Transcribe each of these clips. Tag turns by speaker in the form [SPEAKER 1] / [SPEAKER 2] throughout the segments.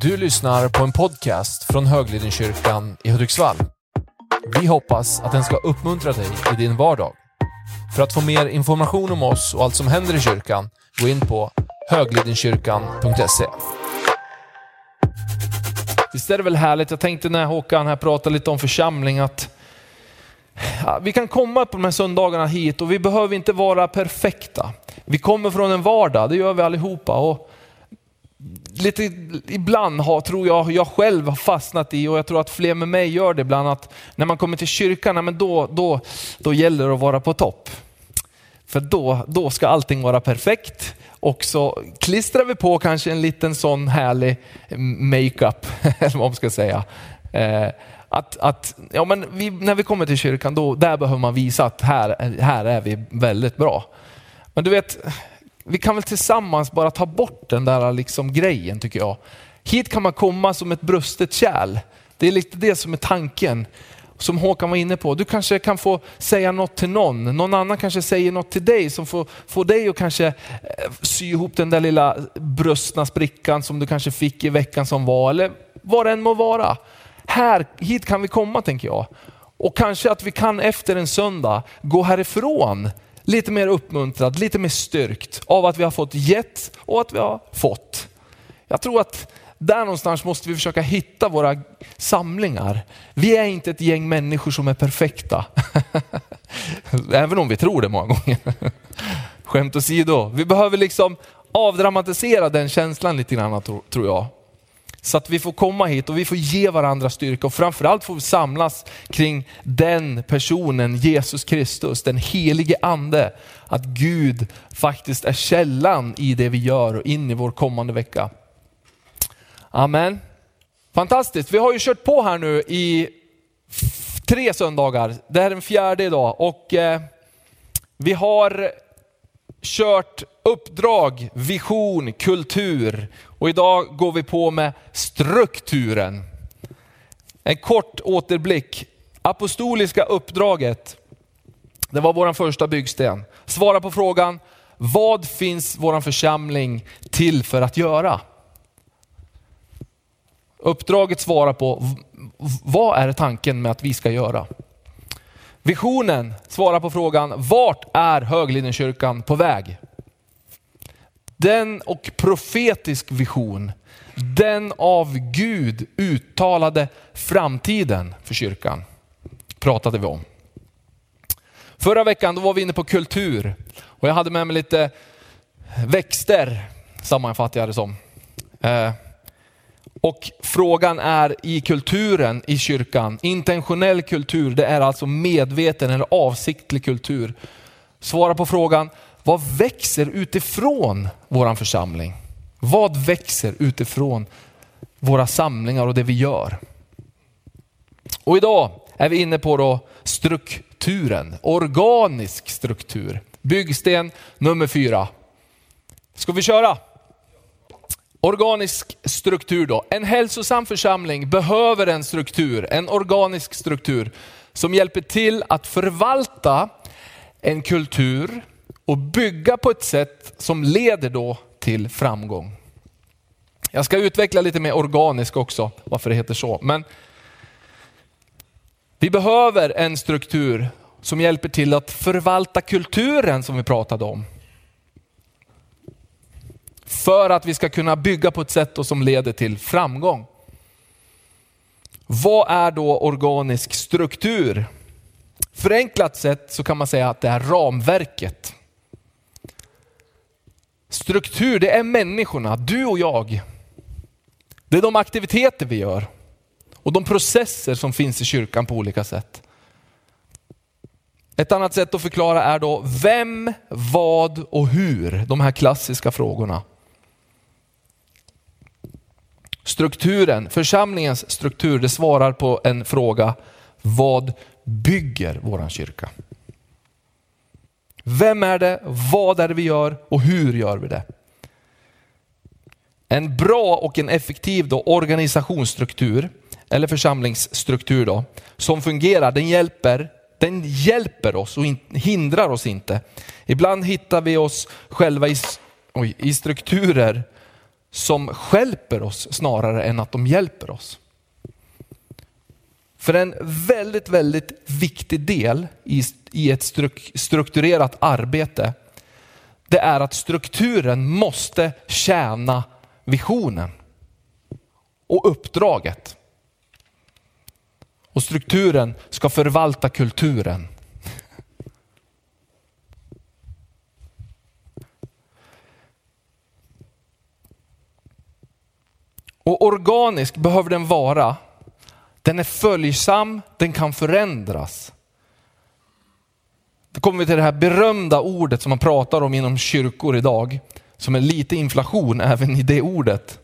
[SPEAKER 1] Du lyssnar på en podcast från Höglidenkyrkan i Hudiksvall. Vi hoppas att den ska uppmuntra dig i din vardag. För att få mer information om oss och allt som händer i kyrkan, gå in på höglidenkyrkan.se. Visst är det väl härligt? Jag tänkte när Håkan här pratade lite om församling att ja, vi kan komma på de här söndagarna hit och vi behöver inte vara perfekta. Vi kommer från en vardag, det gör vi allihopa. Och lite, ibland har, tror jag, jag själv har fastnat i, och jag tror att fler med mig gör det ibland, att när man kommer till kyrkan, men då, då, då gäller det att vara på topp. För då, då ska allting vara perfekt och så klistrar vi på kanske en liten sån härlig makeup, eller vad man ska säga. Eh, att, att, ja, men vi, när vi kommer till kyrkan, då, där behöver man visa att här, här är vi väldigt bra. Men du vet, vi kan väl tillsammans bara ta bort den där liksom grejen tycker jag. Hit kan man komma som ett brustet kärl. Det är lite det som är tanken. Som Håkan var inne på, du kanske kan få säga något till någon. Någon annan kanske säger något till dig som får, får dig att kanske eh, sy ihop den där lilla brustna sprickan som du kanske fick i veckan som var. Eller vad det än må vara. Här, hit kan vi komma tänker jag. Och kanske att vi kan efter en söndag gå härifrån lite mer uppmuntrad, lite mer styrkt av att vi har fått gett och att vi har fått. Jag tror att där någonstans måste vi försöka hitta våra samlingar. Vi är inte ett gäng människor som är perfekta. Även om vi tror det många gånger. Skämt åsido, vi behöver liksom avdramatisera den känslan lite grann tror jag. Så att vi får komma hit och vi får ge varandra styrka och framförallt får vi samlas kring den personen, Jesus Kristus, den helige ande. Att Gud faktiskt är källan i det vi gör och in i vår kommande vecka. Amen. Fantastiskt, vi har ju kört på här nu i tre söndagar. Det här är den fjärde idag och eh, vi har kört uppdrag, vision, kultur och idag går vi på med strukturen. En kort återblick. Apostoliska uppdraget, det var vår första byggsten. Svara på frågan, vad finns vår församling till för att göra? Uppdraget svarar på, vad är tanken med att vi ska göra? Visionen svarar på frågan, vart är Höglidenkyrkan på väg? Den och profetisk vision, den av Gud uttalade framtiden för kyrkan, pratade vi om. Förra veckan då var vi inne på kultur och jag hade med mig lite växter, sammanfattar jag det som. Eh, och frågan är i kulturen i kyrkan, intentionell kultur, det är alltså medveten eller avsiktlig kultur. Svara på frågan, vad växer utifrån våran församling? Vad växer utifrån våra samlingar och det vi gör? Och idag är vi inne på då strukturen, organisk struktur. Byggsten nummer fyra. Ska vi köra? Organisk struktur då. En hälsosam församling behöver en struktur, en organisk struktur som hjälper till att förvalta en kultur och bygga på ett sätt som leder då till framgång. Jag ska utveckla lite mer organisk också, varför det heter så. Men vi behöver en struktur som hjälper till att förvalta kulturen som vi pratade om. För att vi ska kunna bygga på ett sätt som leder till framgång. Vad är då organisk struktur? Förenklat sett så kan man säga att det är ramverket. Struktur, det är människorna, du och jag. Det är de aktiviteter vi gör och de processer som finns i kyrkan på olika sätt. Ett annat sätt att förklara är då vem, vad och hur, de här klassiska frågorna. Strukturen, församlingens struktur, det svarar på en fråga. Vad bygger våran kyrka? Vem är det, vad är det vi gör och hur gör vi det? En bra och en effektiv då, organisationsstruktur, eller församlingsstruktur då, som fungerar, den hjälper, den hjälper oss och hindrar oss inte. Ibland hittar vi oss själva i, oj, i strukturer som skälper oss snarare än att de hjälper oss. För en väldigt, väldigt viktig del i, i ett struk, strukturerat arbete, det är att strukturen måste tjäna visionen och uppdraget. Och strukturen ska förvalta kulturen. Och organisk behöver den vara. Den är följsam, den kan förändras. Då kommer vi till det här berömda ordet som man pratar om inom kyrkor idag, som är lite inflation även i det ordet.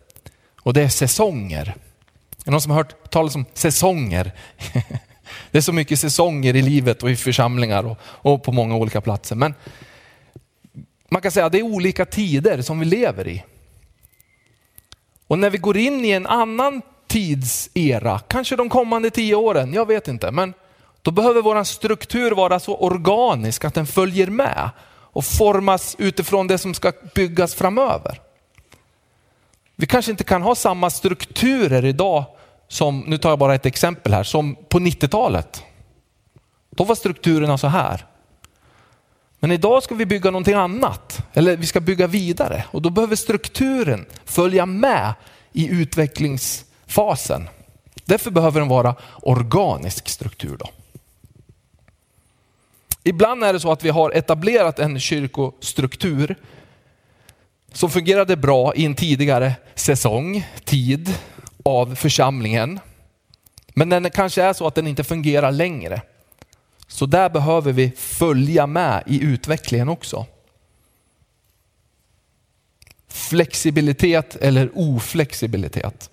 [SPEAKER 1] Och det är säsonger. Är det någon som har hört talas om säsonger? Det är så mycket säsonger i livet och i församlingar och, på många olika platser. Men man kan säga att det är olika tider som vi lever i. Och när vi går in i en annan tidsera, kanske de kommande tio åren, jag vet inte, men då behöver vår struktur vara så organisk att den följer med och formas utifrån det som ska byggas framöver. Vi kanske inte kan ha samma strukturer idag som, nu tar jag bara ett exempel här, som på 90-talet. Då var strukturerna så här. Men idag ska vi bygga någonting annat, eller vi ska bygga vidare och då behöver strukturen följa med i utvecklings fasen. Därför behöver den vara organisk struktur. Då. Ibland är det så att vi har etablerat en kyrkostruktur som fungerade bra i en tidigare säsong, tid av församlingen. Men den kanske är så att den inte fungerar längre. Så där behöver vi följa med i utvecklingen också. Flexibilitet eller oflexibilitet.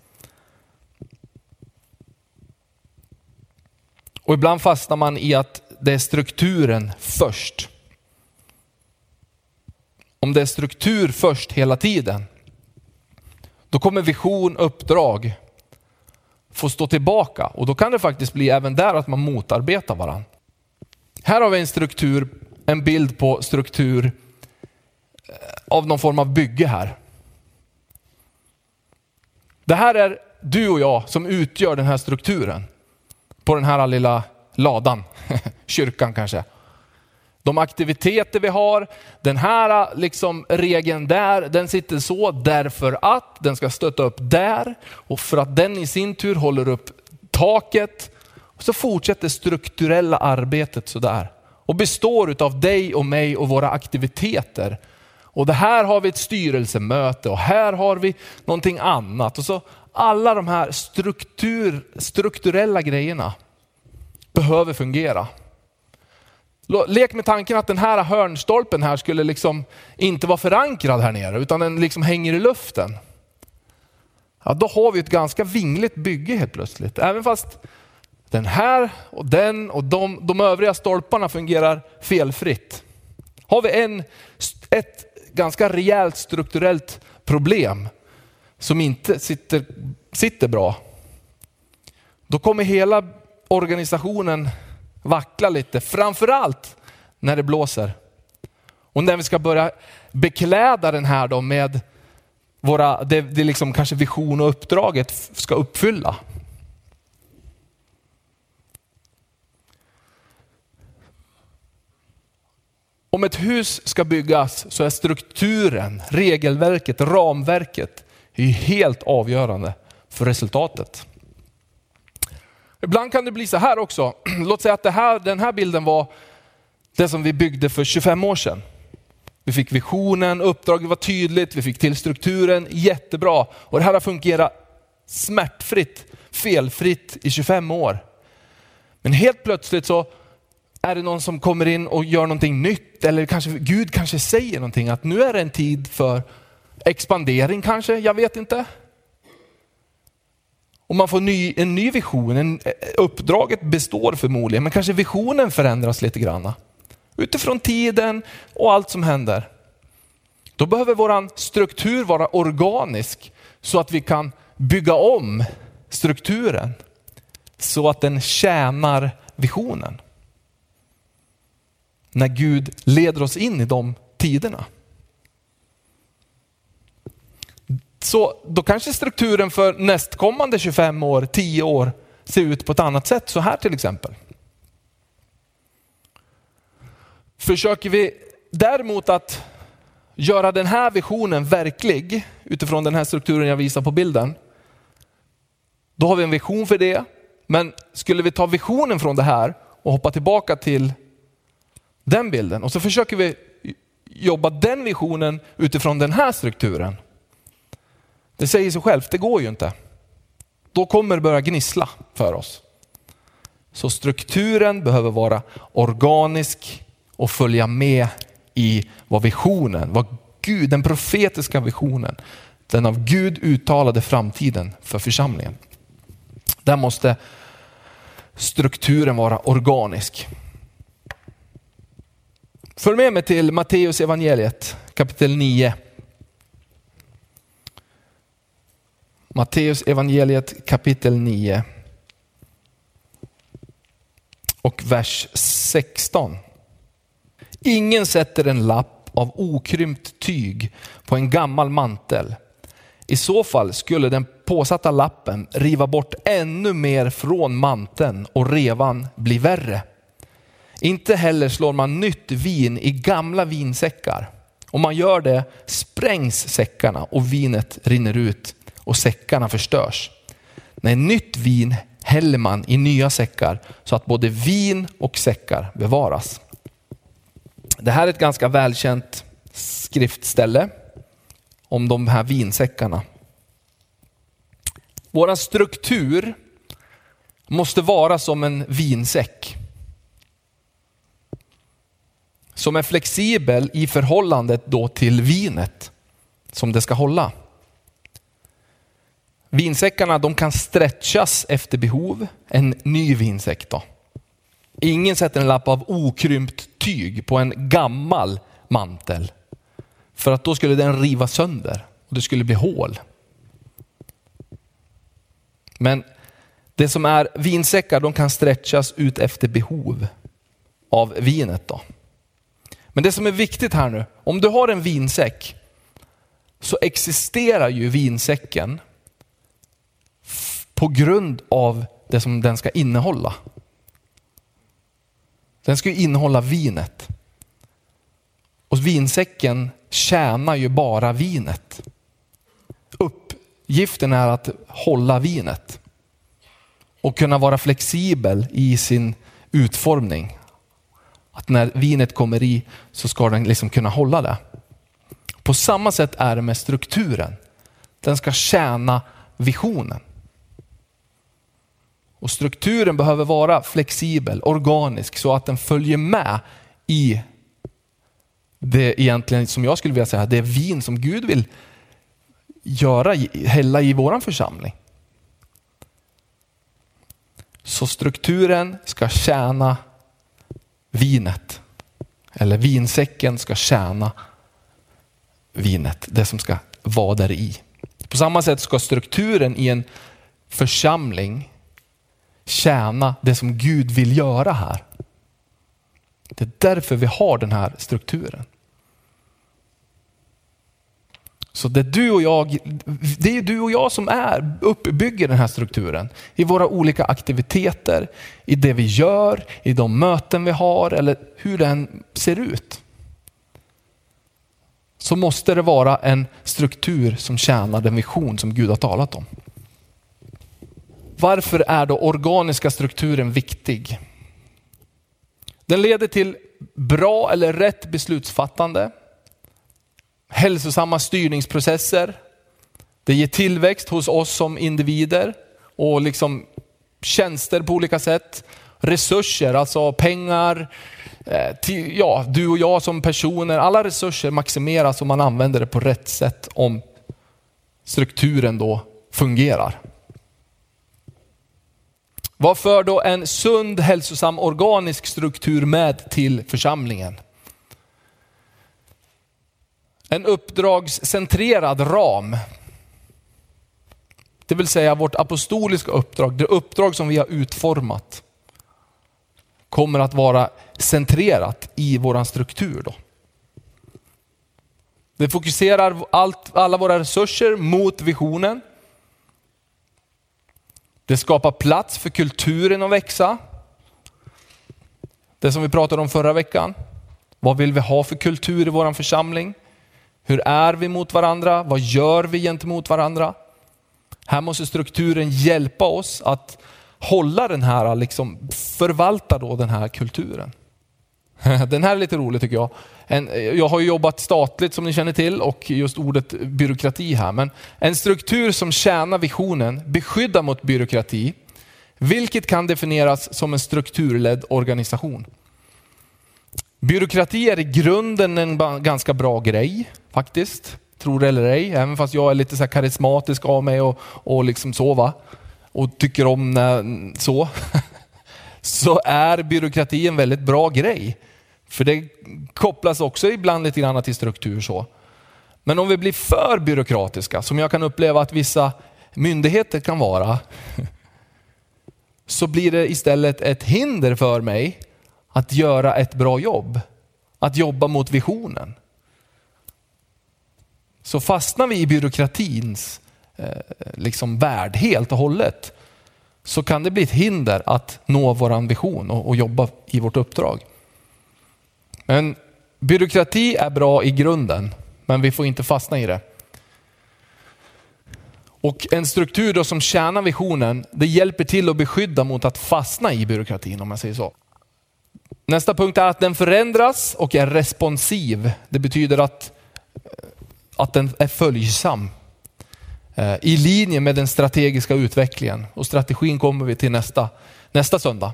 [SPEAKER 1] Och ibland fastnar man i att det är strukturen först. Om det är struktur först hela tiden, då kommer vision, uppdrag få stå tillbaka och då kan det faktiskt bli även där att man motarbetar varandra. Här har vi en struktur, en bild på struktur eh, av någon form av bygge här. Det här är du och jag som utgör den här strukturen på den här lilla ladan, kyrkan kanske. De aktiviteter vi har, den här liksom regeln där, den sitter så därför att den ska stötta upp där och för att den i sin tur håller upp taket. Och så fortsätter strukturella arbetet sådär och består av dig och mig och våra aktiviteter. Och det här har vi ett styrelsemöte och här har vi någonting annat. Och så alla de här struktur, strukturella grejerna behöver fungera. Lek med tanken att den här hörnstolpen här skulle liksom inte vara förankrad här nere utan den liksom hänger i luften. Ja, då har vi ett ganska vingligt bygge helt plötsligt. Även fast den här och den och de, de övriga stolparna fungerar felfritt. Har vi en, ett ganska rejält strukturellt problem som inte sitter, sitter bra, då kommer hela organisationen vackla lite, framförallt när det blåser. Och när vi ska börja bekläda den här då med våra, det, det liksom kanske vision och uppdraget ska uppfylla. Om ett hus ska byggas så är strukturen, regelverket, ramverket är helt avgörande för resultatet. Ibland kan det bli så här också. Låt säga att här, den här bilden var det som vi byggde för 25 år sedan. Vi fick visionen, uppdraget var tydligt, vi fick till strukturen, jättebra. Och det här har fungerat smärtfritt, felfritt i 25 år. Men helt plötsligt så är det någon som kommer in och gör någonting nytt eller kanske Gud kanske säger någonting att nu är det en tid för expandering kanske, jag vet inte. Och man får ny, en ny vision, en, eh, uppdraget består förmodligen men kanske visionen förändras lite grann. Utifrån tiden och allt som händer. Då behöver vår struktur vara organisk så att vi kan bygga om strukturen så att den tjänar visionen när Gud leder oss in i de tiderna. Så då kanske strukturen för nästkommande 25 år, 10 år ser ut på ett annat sätt. Så här till exempel. Försöker vi däremot att göra den här visionen verklig utifrån den här strukturen jag visar på bilden. Då har vi en vision för det. Men skulle vi ta visionen från det här och hoppa tillbaka till den bilden och så försöker vi jobba den visionen utifrån den här strukturen. Det säger sig självt, det går ju inte. Då kommer det börja gnissla för oss. Så strukturen behöver vara organisk och följa med i vad visionen, vad Gud, den profetiska visionen, den av Gud uttalade framtiden för församlingen. Där måste strukturen vara organisk. Följ med mig till Matteus evangeliet kapitel 9. Matteus evangeliet kapitel 9 och vers 16. Ingen sätter en lapp av okrympt tyg på en gammal mantel. I så fall skulle den påsatta lappen riva bort ännu mer från manteln och revan bli värre. Inte heller slår man nytt vin i gamla vinsäckar. Om man gör det sprängs säckarna och vinet rinner ut och säckarna förstörs. Nej, nytt vin häller man i nya säckar så att både vin och säckar bevaras. Det här är ett ganska välkänt skriftställe om de här vinsäckarna. Vår struktur måste vara som en vinsäck. Som är flexibel i förhållandet då till vinet som det ska hålla. Vinsäckarna de kan stretchas efter behov. En ny vinsäck då. Ingen sätter en lapp av okrympt tyg på en gammal mantel. För att då skulle den riva sönder och det skulle bli hål. Men det som är vinsäckar, de kan stretchas ut efter behov av vinet. Då. Men det som är viktigt här nu, om du har en vinsäck så existerar ju vinsäcken på grund av det som den ska innehålla. Den ska ju innehålla vinet. Och vinsäcken tjänar ju bara vinet. Uppgiften är att hålla vinet och kunna vara flexibel i sin utformning. Att när vinet kommer i så ska den liksom kunna hålla det. På samma sätt är det med strukturen. Den ska tjäna visionen. Och strukturen behöver vara flexibel, organisk så att den följer med i det egentligen som jag skulle vilja säga, det vin som Gud vill göra, hälla i våran församling. Så strukturen ska tjäna vinet. Eller vinsäcken ska tjäna vinet, det som ska vara där i. På samma sätt ska strukturen i en församling tjäna det som Gud vill göra här. Det är därför vi har den här strukturen. Så det är du och jag, det är du och jag som är, uppbygger den här strukturen. I våra olika aktiviteter, i det vi gör, i de möten vi har eller hur den ser ut. Så måste det vara en struktur som tjänar den vision som Gud har talat om. Varför är då organiska strukturen viktig? Den leder till bra eller rätt beslutsfattande, hälsosamma styrningsprocesser. Det ger tillväxt hos oss som individer och liksom tjänster på olika sätt. Resurser, alltså pengar, eh, till, ja, du och jag som personer, alla resurser maximeras om man använder det på rätt sätt om strukturen då fungerar. Vad för då en sund, hälsosam, organisk struktur med till församlingen? En uppdragscentrerad ram. Det vill säga vårt apostoliska uppdrag, det uppdrag som vi har utformat kommer att vara centrerat i vår struktur. Då. Det fokuserar allt, alla våra resurser mot visionen. Det skapar plats för kulturen att växa. Det som vi pratade om förra veckan. Vad vill vi ha för kultur i vår församling? Hur är vi mot varandra? Vad gör vi gentemot varandra? Här måste strukturen hjälpa oss att hålla den här, liksom förvalta då den här kulturen. Den här är lite rolig tycker jag. En, jag har jobbat statligt som ni känner till och just ordet byråkrati här. Men en struktur som tjänar visionen beskyddar mot byråkrati, vilket kan definieras som en strukturledd organisation. Byråkrati är i grunden en ganska bra grej faktiskt. Tror det eller ej, även fast jag är lite så karismatisk av mig och, och liksom så va. Och tycker om när, så. så är byråkrati en väldigt bra grej. För det kopplas också ibland lite grann till struktur så. Men om vi blir för byråkratiska, som jag kan uppleva att vissa myndigheter kan vara, så blir det istället ett hinder för mig att göra ett bra jobb. Att jobba mot visionen. Så fastnar vi i byråkratins eh, liksom värld helt och hållet så kan det bli ett hinder att nå vår vision och, och jobba i vårt uppdrag. Men byråkrati är bra i grunden, men vi får inte fastna i det. Och en struktur då som tjänar visionen, det hjälper till att beskydda mot att fastna i byråkratin om man säger så. Nästa punkt är att den förändras och är responsiv. Det betyder att, eh, att den är följsam eh, i linje med den strategiska utvecklingen. Och strategin kommer vi till nästa, nästa söndag.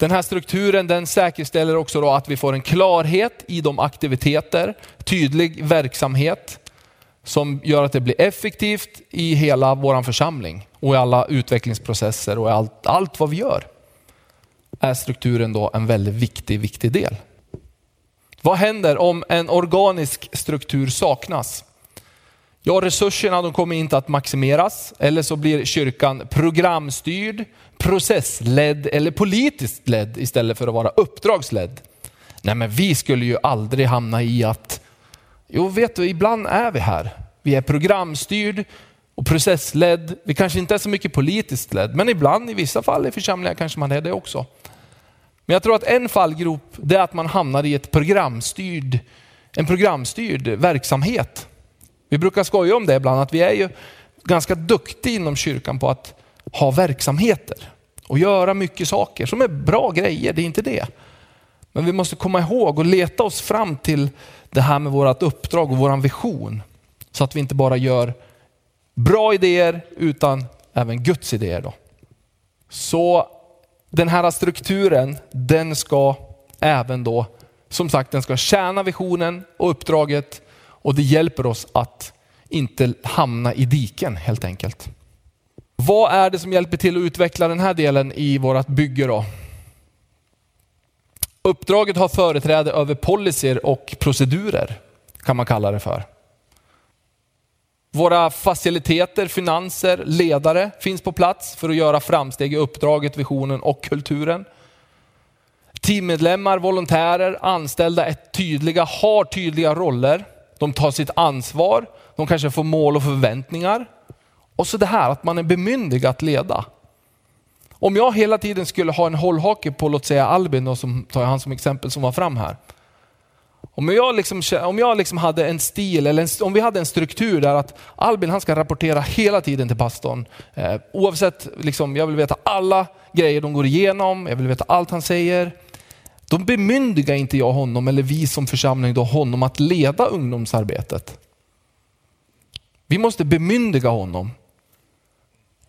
[SPEAKER 1] Den här strukturen den säkerställer också då att vi får en klarhet i de aktiviteter, tydlig verksamhet som gör att det blir effektivt i hela vår församling och i alla utvecklingsprocesser och allt, allt vad vi gör. Är strukturen då en väldigt viktig, viktig del. Vad händer om en organisk struktur saknas? Ja, resurserna de kommer inte att maximeras eller så blir kyrkan programstyrd, processledd eller politiskt ledd istället för att vara uppdragsledd. Nej, men vi skulle ju aldrig hamna i att, jo vet du, ibland är vi här. Vi är programstyrd och processledd. Vi kanske inte är så mycket politiskt ledd, men ibland i vissa fall i församlingar kanske man är det också. Men jag tror att en fallgrop det är att man hamnar i ett programstyrd, en programstyrd verksamhet. Vi brukar skoja om det ibland, att vi är ju ganska duktiga inom kyrkan på att ha verksamheter och göra mycket saker som är bra grejer, det är inte det. Men vi måste komma ihåg och leta oss fram till det här med vårt uppdrag och vår vision. Så att vi inte bara gör bra idéer utan även Guds idéer. Då. Så den här strukturen, den ska även då, som sagt, den ska tjäna visionen och uppdraget och det hjälper oss att inte hamna i diken helt enkelt. Vad är det som hjälper till att utveckla den här delen i vårt bygge då? Uppdraget har företräde över policyer och procedurer kan man kalla det för. Våra faciliteter, finanser, ledare finns på plats för att göra framsteg i uppdraget, visionen och kulturen. Teammedlemmar, volontärer, anställda är tydliga, har tydliga roller. De tar sitt ansvar, de kanske får mål och förväntningar. Och så det här att man är bemyndigad att leda. Om jag hela tiden skulle ha en hållhake på, låt säga Albin, då, som tar jag han som exempel som var fram här. Om jag, liksom, om jag liksom hade en stil, eller en, om vi hade en struktur där att Albin han ska rapportera hela tiden till pastorn. Eh, oavsett, liksom, jag vill veta alla grejer de går igenom, jag vill veta allt han säger. Då bemyndigar inte jag honom, eller vi som församling, då, honom att leda ungdomsarbetet. Vi måste bemyndiga honom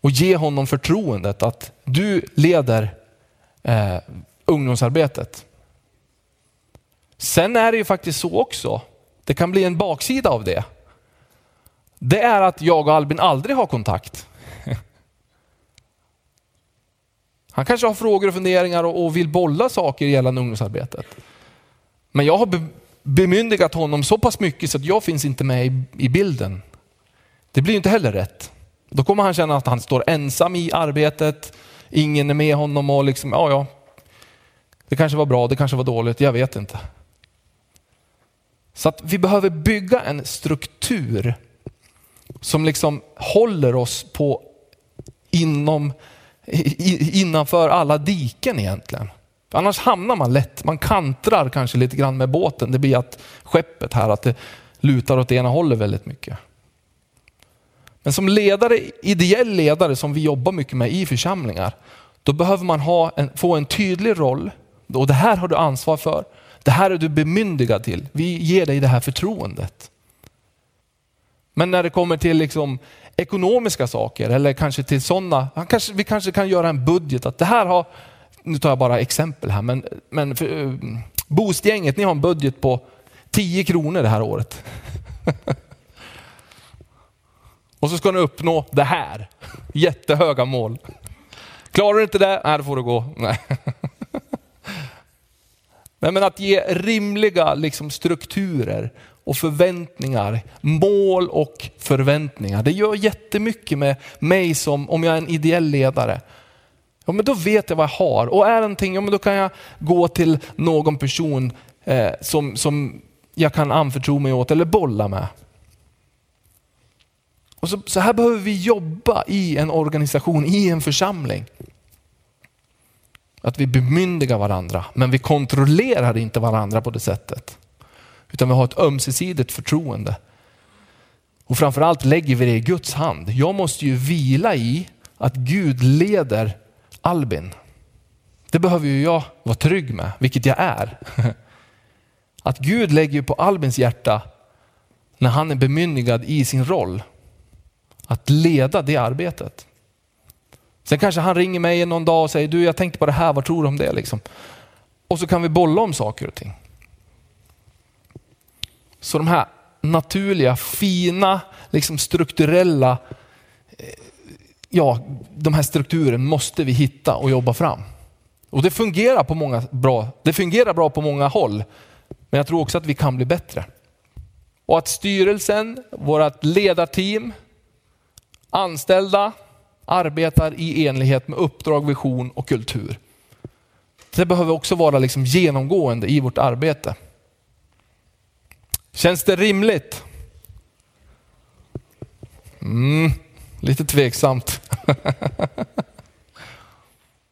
[SPEAKER 1] och ge honom förtroendet att du leder eh, ungdomsarbetet. Sen är det ju faktiskt så också, det kan bli en baksida av det. Det är att jag och Albin aldrig har kontakt. Han kanske har frågor och funderingar och vill bolla saker gällande ungdomsarbetet. Men jag har bemyndigat honom så pass mycket så att jag finns inte med i bilden. Det blir inte heller rätt. Då kommer han känna att han står ensam i arbetet, ingen är med honom och liksom, ja ja, det kanske var bra, det kanske var dåligt, jag vet inte. Så att vi behöver bygga en struktur som liksom håller oss på inom, innanför alla diken egentligen. Annars hamnar man lätt, man kantrar kanske lite grann med båten. Det blir att skeppet här, att det lutar åt ena hållet väldigt mycket. Men som ledare, ideell ledare som vi jobbar mycket med i församlingar, då behöver man ha en, få en tydlig roll. Och det här har du ansvar för. Det här är du bemyndigad till. Vi ger dig det här förtroendet. Men när det kommer till liksom ekonomiska saker eller kanske till sådana, vi kanske kan göra en budget att det här har, nu tar jag bara exempel här, men, men eh, för, uh, Boostgänget, ni har en budget på 10 kronor det här året. Och så ska ni uppnå det här. Jättehöga mål. Klarar du inte det, nej då får du gå. Nej. Nej, men att ge rimliga liksom, strukturer och förväntningar, mål och förväntningar. Det gör jättemycket med mig som, om jag är en ideell ledare. Ja, men då vet jag vad jag har och är någonting, ja, men då kan jag gå till någon person eh, som, som jag kan anförtro mig åt eller bolla med. Och så, så här behöver vi jobba i en organisation, i en församling. Att vi bemyndigar varandra, men vi kontrollerar inte varandra på det sättet. Utan vi har ett ömsesidigt förtroende. Och framförallt lägger vi det i Guds hand. Jag måste ju vila i att Gud leder Albin. Det behöver ju jag vara trygg med, vilket jag är. Att Gud lägger på Albins hjärta när han är bemyndigad i sin roll att leda det arbetet. Sen kanske han ringer mig någon dag och säger, du jag tänkte på det här, vad tror du om det? Liksom. Och så kan vi bolla om saker och ting. Så de här naturliga, fina, liksom strukturella, eh, ja, de här strukturen måste vi hitta och jobba fram. Och det fungerar, på många bra, det fungerar bra på många håll, men jag tror också att vi kan bli bättre. Och att styrelsen, vårt ledarteam, anställda, arbetar i enlighet med uppdrag, vision och kultur. Det behöver också vara liksom genomgående i vårt arbete. Känns det rimligt? Mm, lite tveksamt.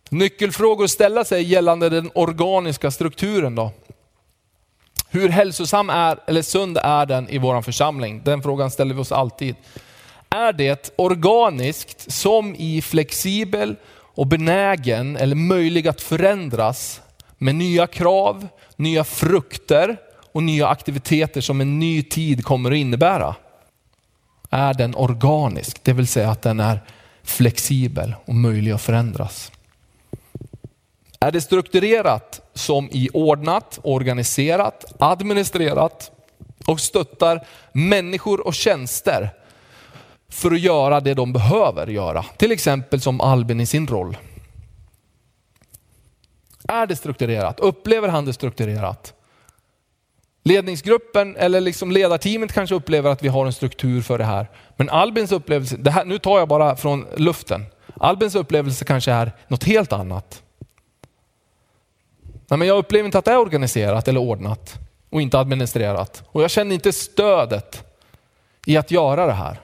[SPEAKER 1] Nyckelfrågor att ställa sig gällande den organiska strukturen då. Hur hälsosam är, eller sund är den i vår församling? Den frågan ställer vi oss alltid. Är det organiskt som i flexibel och benägen eller möjlig att förändras med nya krav, nya frukter och nya aktiviteter som en ny tid kommer att innebära? Är den organisk, det vill säga att den är flexibel och möjlig att förändras? Är det strukturerat som i ordnat, organiserat, administrerat och stöttar människor och tjänster för att göra det de behöver göra. Till exempel som Albin i sin roll. Är det strukturerat? Upplever han det strukturerat? Ledningsgruppen eller liksom ledarteamet kanske upplever att vi har en struktur för det här. Men Albins upplevelse, det här, nu tar jag bara från luften. Albins upplevelse kanske är något helt annat. Nej, men jag upplever inte att det är organiserat eller ordnat och inte administrerat. Och jag känner inte stödet i att göra det här.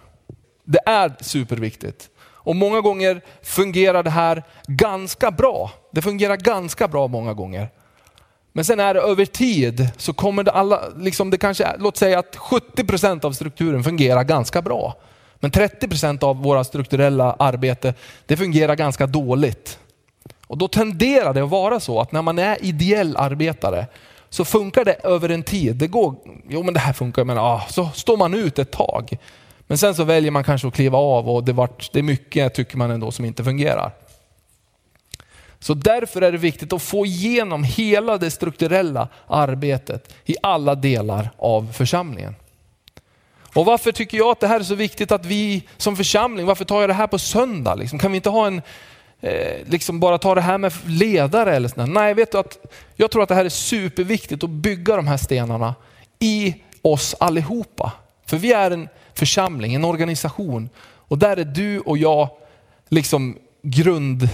[SPEAKER 1] Det är superviktigt. Och många gånger fungerar det här ganska bra. Det fungerar ganska bra många gånger. Men sen är det över tid så kommer det alla, liksom det kanske, låt säga att 70% av strukturen fungerar ganska bra. Men 30% av våra strukturella arbete, det fungerar ganska dåligt. Och då tenderar det att vara så att när man är ideell arbetare så funkar det över en tid. Det går, jo men det här funkar, men ah, så står man ut ett tag. Men sen så väljer man kanske att kliva av och det, vart, det är mycket tycker man ändå som inte fungerar. Så därför är det viktigt att få igenom hela det strukturella arbetet i alla delar av församlingen. Och varför tycker jag att det här är så viktigt att vi som församling, varför tar jag det här på söndag? Liksom, kan vi inte ha en, eh, liksom bara ta det här med ledare eller sådär? Nej, vet du att jag tror att det här är superviktigt att bygga de här stenarna i oss allihopa. För vi är en församling, en organisation. Och där är du och jag liksom grund,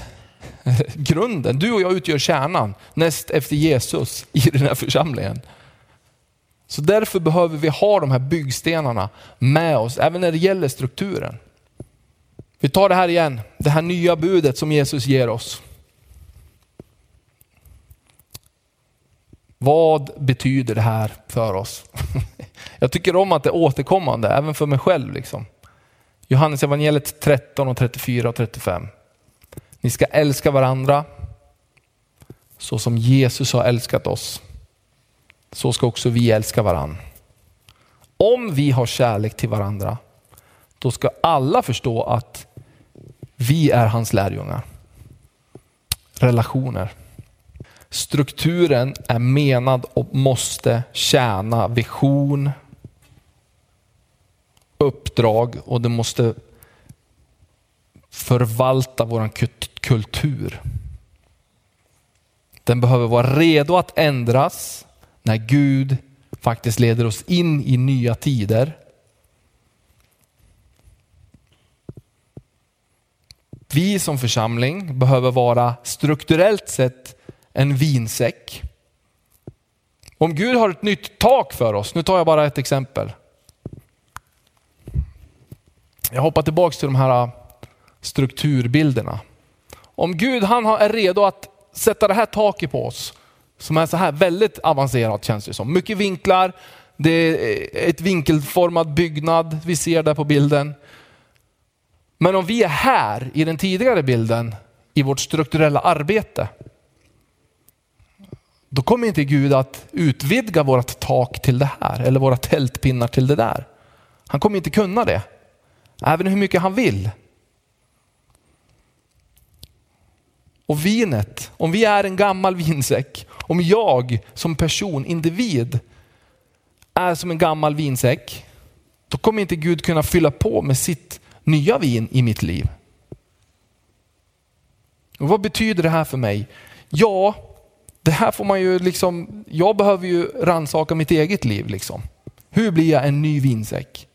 [SPEAKER 1] grunden. Du och jag utgör kärnan näst efter Jesus i den här församlingen. Så därför behöver vi ha de här byggstenarna med oss, även när det gäller strukturen. Vi tar det här igen, det här nya budet som Jesus ger oss. Vad betyder det här för oss? Jag tycker om att det är återkommande, även för mig själv. Liksom. Johannes evangeliet 13, och 34 och 35. Ni ska älska varandra så som Jesus har älskat oss. Så ska också vi älska varandra. Om vi har kärlek till varandra, då ska alla förstå att vi är hans lärjungar. Relationer. Strukturen är menad och måste tjäna vision, uppdrag och det måste förvalta våran kultur. Den behöver vara redo att ändras när Gud faktiskt leder oss in i nya tider. Vi som församling behöver vara strukturellt sett en vinsäck. Om Gud har ett nytt tak för oss, nu tar jag bara ett exempel. Jag hoppar tillbaka till de här äh, strukturbilderna. Om Gud han är redo att sätta det här taket på oss, som är så här väldigt avancerat känns det som. Mycket vinklar, det är ett vinkelformad byggnad, vi ser där på bilden. Men om vi är här i den tidigare bilden, i vårt strukturella arbete, då kommer inte Gud att utvidga vårt tak till det här eller våra tältpinnar till det där. Han kommer inte kunna det, även hur mycket han vill. Och vinet, om vi är en gammal vinsäck, om jag som person, individ, är som en gammal vinsäck, då kommer inte Gud kunna fylla på med sitt nya vin i mitt liv. Och vad betyder det här för mig? Ja, det här får man ju liksom, jag behöver ju ransaka mitt eget liv. Liksom. Hur blir jag en ny vinsäck?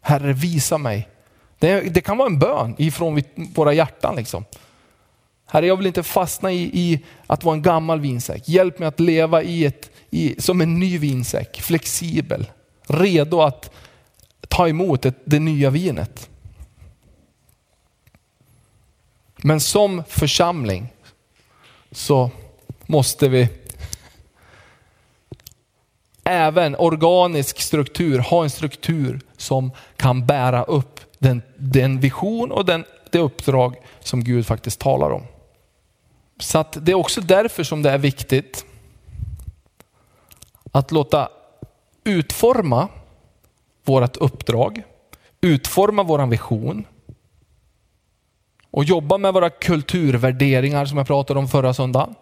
[SPEAKER 1] Herre, visa mig. Det, det kan vara en bön ifrån våra hjärtan. Liksom. Herre, jag vill inte fastna i, i, att vara en gammal vinsäck. Hjälp mig att leva i ett, i, som en ny vinsäck, flexibel, redo att ta emot ett, det nya vinet. Men som församling så måste vi även organisk struktur ha en struktur som kan bära upp den, den vision och den, det uppdrag som Gud faktiskt talar om. Så det är också därför som det är viktigt att låta utforma vårt uppdrag, utforma vår vision och jobba med våra kulturvärderingar som jag pratade om förra söndagen.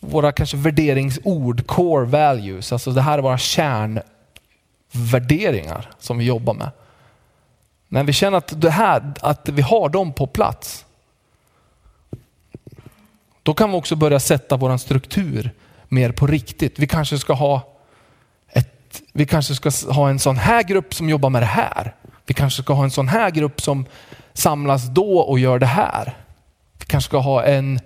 [SPEAKER 1] Våra kanske värderingsord, core values, alltså det här är våra kärnvärderingar som vi jobbar med. När vi känner att, det här, att vi har dem på plats, då kan vi också börja sätta vår struktur mer på riktigt. Vi kanske ska ha ett, vi kanske ska ha en sån här grupp som jobbar med det här. Vi kanske ska ha en sån här grupp som samlas då och gör det här. Vi kanske ska ha en,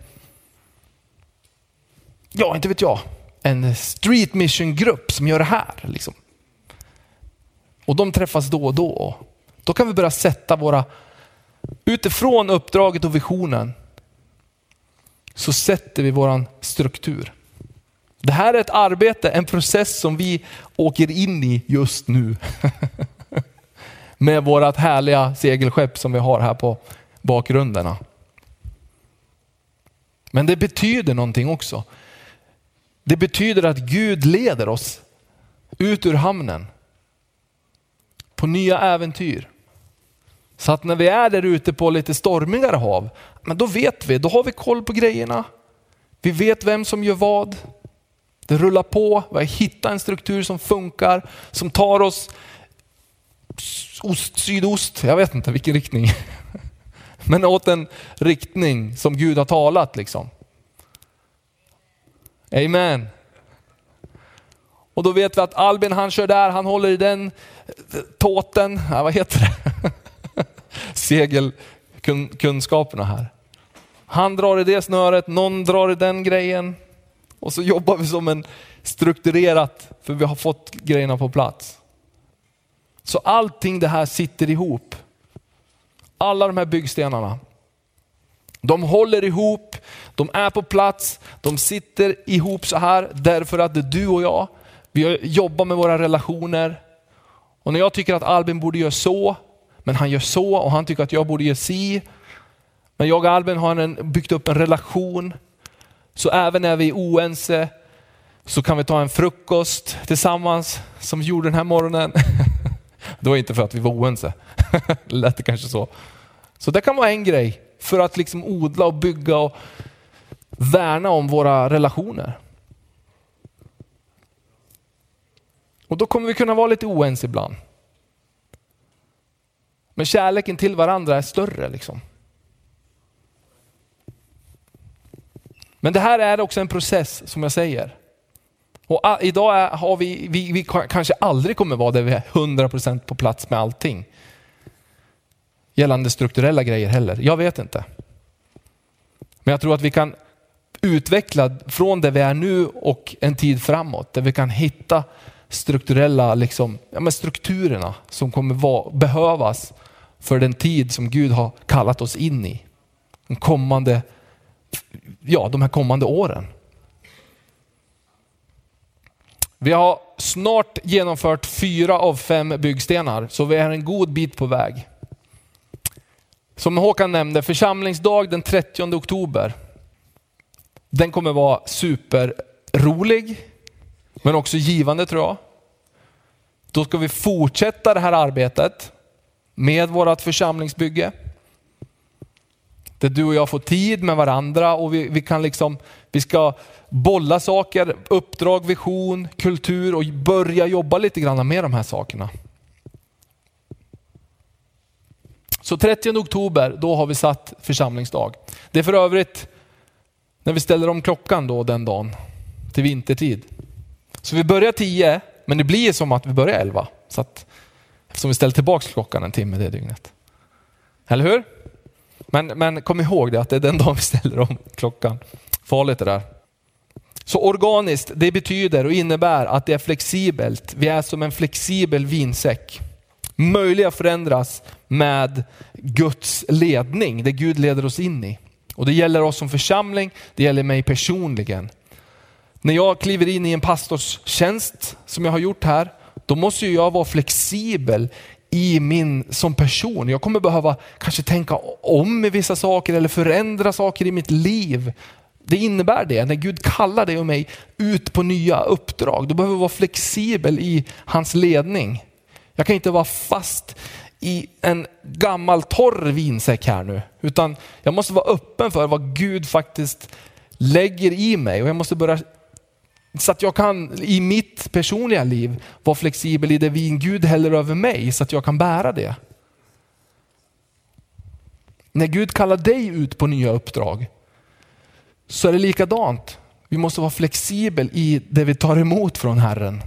[SPEAKER 1] ja inte vet jag, en street mission grupp som gör det här. Liksom. Och de träffas då och då. Då kan vi börja sätta våra, utifrån uppdraget och visionen, så sätter vi våran struktur. Det här är ett arbete, en process som vi åker in i just nu. med vårat härliga segelskepp som vi har här på bakgrunderna. Men det betyder någonting också. Det betyder att Gud leder oss ut ur hamnen på nya äventyr. Så att när vi är där ute på lite stormigare hav, men då vet vi, då har vi koll på grejerna. Vi vet vem som gör vad. Det rullar på, vi har hittat en struktur som funkar, som tar oss ost, sydost, jag vet inte vilken riktning. Men åt en riktning som Gud har talat liksom. Amen. Och då vet vi att Albin han kör där, han håller i den tåten, ja, vad heter det? Segelkunskaperna här. Han drar i det snöret, någon drar i den grejen Och så jobbar vi som en strukturerat, för vi har fått grejerna på plats. Så allting det här sitter ihop. Alla de här byggstenarna. De håller ihop, de är på plats, de sitter ihop så här därför att du och jag, vi jobbar med våra relationer. Och när jag tycker att Albin borde göra så, men han gör så och han tycker att jag borde göra si. Men jag och Albin har en, byggt upp en relation. Så även när vi är oense så kan vi ta en frukost tillsammans som vi gjorde den här morgonen. Det var inte för att vi var oense. Det lät det kanske så. Så det kan vara en grej för att liksom odla och bygga och värna om våra relationer. Och då kommer vi kunna vara lite oense ibland. Men kärleken till varandra är större. liksom. Men det här är också en process som jag säger. Och idag är, har vi, vi, vi kanske aldrig kommer vara där vi är 100% på plats med allting. Gällande strukturella grejer heller. Jag vet inte. Men jag tror att vi kan utveckla från där vi är nu och en tid framåt. Där vi kan hitta strukturella liksom, ja, strukturerna som kommer vara, behövas för den tid som Gud har kallat oss in i. De, kommande, ja, de här kommande åren. Vi har snart genomfört fyra av fem byggstenar, så vi är en god bit på väg. Som Håkan nämnde, församlingsdag den 30 oktober. Den kommer vara superrolig, men också givande tror jag. Då ska vi fortsätta det här arbetet med vårt församlingsbygge. Där du och jag får tid med varandra och vi, vi kan liksom, vi ska bolla saker, uppdrag, vision, kultur och börja jobba lite grann med de här sakerna. Så 30 oktober, då har vi satt församlingsdag. Det är för övrigt när vi ställer om klockan då den dagen till vintertid. Så vi börjar 10, men det blir som att vi börjar 11. Så som eftersom vi ställer tillbaka klockan en timme det dygnet. Eller hur? Men, men kom ihåg det att det är den dagen vi ställer om klockan. Farligt det där. Så organiskt, det betyder och innebär att det är flexibelt. Vi är som en flexibel vinsäck. Möjliga att förändras med Guds ledning, det Gud leder oss in i. Och det gäller oss som församling, det gäller mig personligen. När jag kliver in i en pastorstjänst som jag har gjort här, då måste jag vara flexibel i min som person. Jag kommer behöva kanske tänka om i vissa saker eller förändra saker i mitt liv. Det innebär det, när Gud kallar dig och mig ut på nya uppdrag, då behöver vi vara flexibel i hans ledning. Jag kan inte vara fast i en gammal torr vinsäck här nu, utan jag måste vara öppen för vad Gud faktiskt lägger i mig och jag måste börja så att jag kan i mitt personliga liv vara flexibel i det vin Gud häller över mig så att jag kan bära det. När Gud kallar dig ut på nya uppdrag så är det likadant. Vi måste vara flexibel i det vi tar emot från Herren.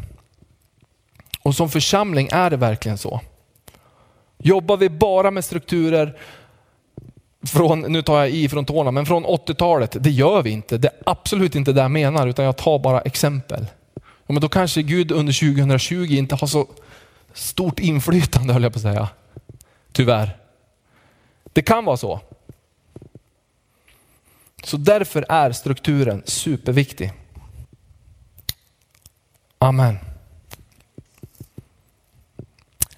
[SPEAKER 1] Och som församling är det verkligen så. Jobbar vi bara med strukturer från, nu tar jag i från tårna, men från 80-talet, det gör vi inte. Det är absolut inte det jag menar, utan jag tar bara exempel. Ja, men då kanske Gud under 2020 inte har så stort inflytande, höll jag på att säga. Tyvärr. Det kan vara så. Så därför är strukturen superviktig. Amen.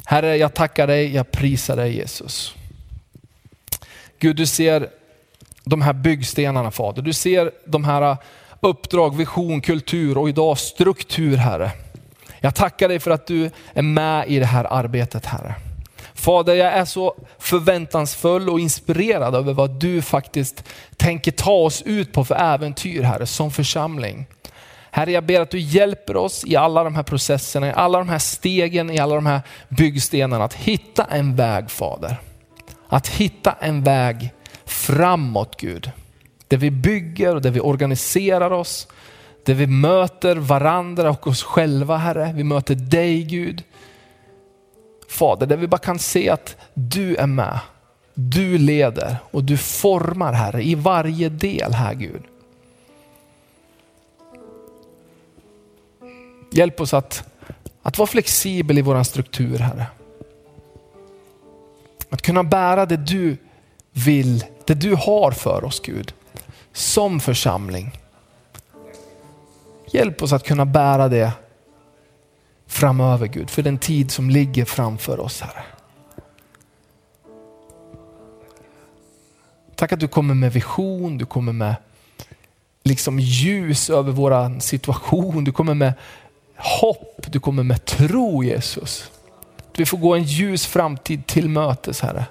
[SPEAKER 1] Herre, jag tackar dig, jag prisar dig Jesus. Gud, du ser de här byggstenarna Fader. Du ser de här äh, uppdrag, vision, kultur och idag struktur Herre. Jag tackar dig för att du är med i det här arbetet Herre. Fader, jag är så förväntansfull och inspirerad över vad du faktiskt tänker ta oss ut på för äventyr Herre, som församling. Herre, jag ber att du hjälper oss i alla de här processerna, i alla de här stegen, i alla de här byggstenarna att hitta en väg Fader. Att hitta en väg framåt Gud. Där vi bygger och där vi organiserar oss. Där vi möter varandra och oss själva Herre. Vi möter dig Gud. Fader, där vi bara kan se att du är med. Du leder och du formar Herre i varje del här Gud. Hjälp oss att, att vara flexibel i vår struktur, Herre. Att kunna bära det du vill, det du har för oss Gud, som församling. Hjälp oss att kunna bära det framöver Gud, för den tid som ligger framför oss Herre. Tack att du kommer med vision, du kommer med liksom ljus över vår situation, du kommer med hopp, du kommer med tro Jesus. Att vi får gå en ljus framtid till mötes Herre.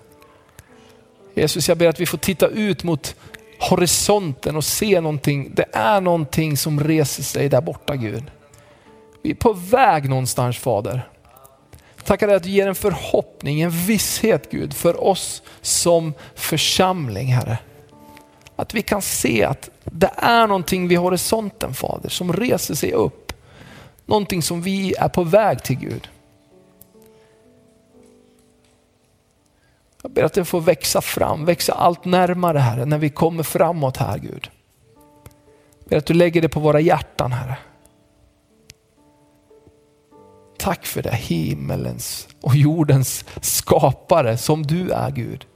[SPEAKER 1] Jesus jag ber att vi får titta ut mot horisonten och se någonting. Det är någonting som reser sig där borta Gud. Vi är på väg någonstans Fader. Tackar dig att du ger en förhoppning, en visshet Gud för oss som församling Herre. Att vi kan se att det är någonting vid horisonten Fader som reser sig upp. Någonting som vi är på väg till Gud. Ber att den får växa fram, växa allt närmare Herre när vi kommer framåt här Gud. Jag ber att du lägger det på våra hjärtan Herre. Tack för det himmelens och jordens skapare som du är Gud.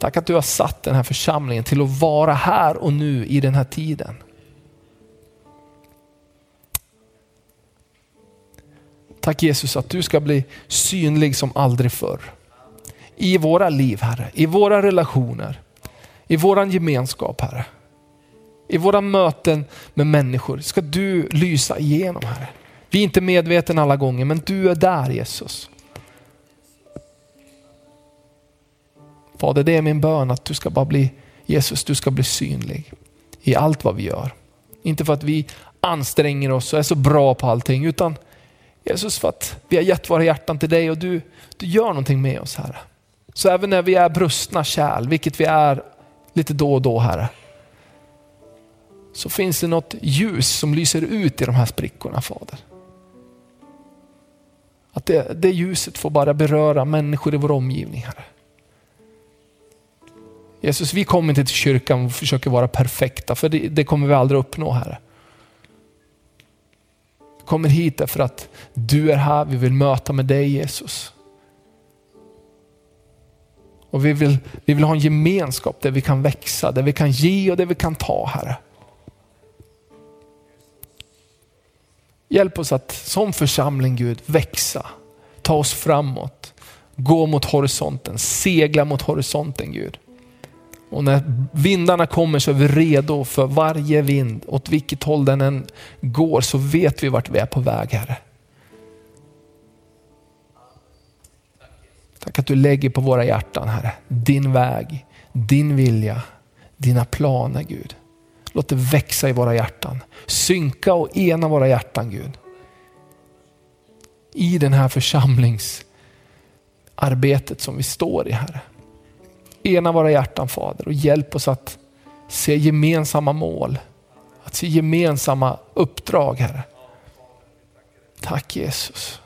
[SPEAKER 1] Tack att du har satt den här församlingen till att vara här och nu i den här tiden. Tack Jesus att du ska bli synlig som aldrig förr. I våra liv Herre, i våra relationer, i våran gemenskap Herre. I våra möten med människor ska du lysa igenom Herre. Vi är inte medvetna alla gånger men du är där Jesus. Fader det är min bön att du ska bara bli Jesus, du ska bli synlig i allt vad vi gör. Inte för att vi anstränger oss och är så bra på allting utan Jesus för att vi har gett våra hjärtan till dig och du, du gör någonting med oss Herre. Så även när vi är brustna kärl, vilket vi är lite då och då Herre, så finns det något ljus som lyser ut i de här sprickorna Fader. Att det, det ljuset får bara beröra människor i vår omgivning Herre. Jesus, vi kommer inte till kyrkan och försöker vara perfekta, för det, det kommer vi aldrig uppnå Herre kommer hit därför att du är här, vi vill möta med dig Jesus. Och vi vill, vi vill ha en gemenskap där vi kan växa, där vi kan ge och där vi kan ta Herre. Hjälp oss att som församling Gud växa, ta oss framåt, gå mot horisonten, segla mot horisonten Gud. Och när vindarna kommer så är vi redo för varje vind. Åt vilket håll den än går så vet vi vart vi är på väg Herre. Tack att du lägger på våra hjärtan Herre, din väg, din vilja, dina planer Gud. Låt det växa i våra hjärtan. Synka och ena våra hjärtan Gud. I den här församlingsarbetet som vi står i Herre. Ena våra hjärtan Fader och hjälp oss att se gemensamma mål. Att se gemensamma uppdrag Herre. Tack Jesus.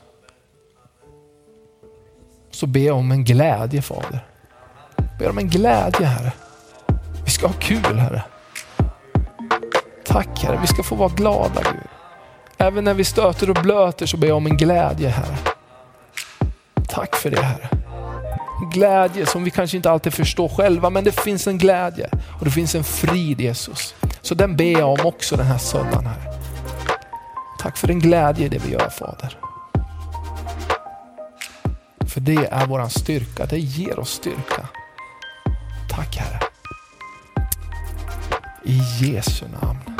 [SPEAKER 1] Så be om en glädje Fader. Be om en glädje Herre. Vi ska ha kul Herre. Tack Herre, vi ska få vara glada Gud. Även när vi stöter och blöter så ber jag om en glädje Herre. Tack för det Herre glädje som vi kanske inte alltid förstår själva, men det finns en glädje och det finns en frid Jesus. Så den ber jag om också den här söndagen här. Tack för den glädje i det vi gör Fader. För det är våran styrka, det ger oss styrka. Tack Herre. I Jesu namn.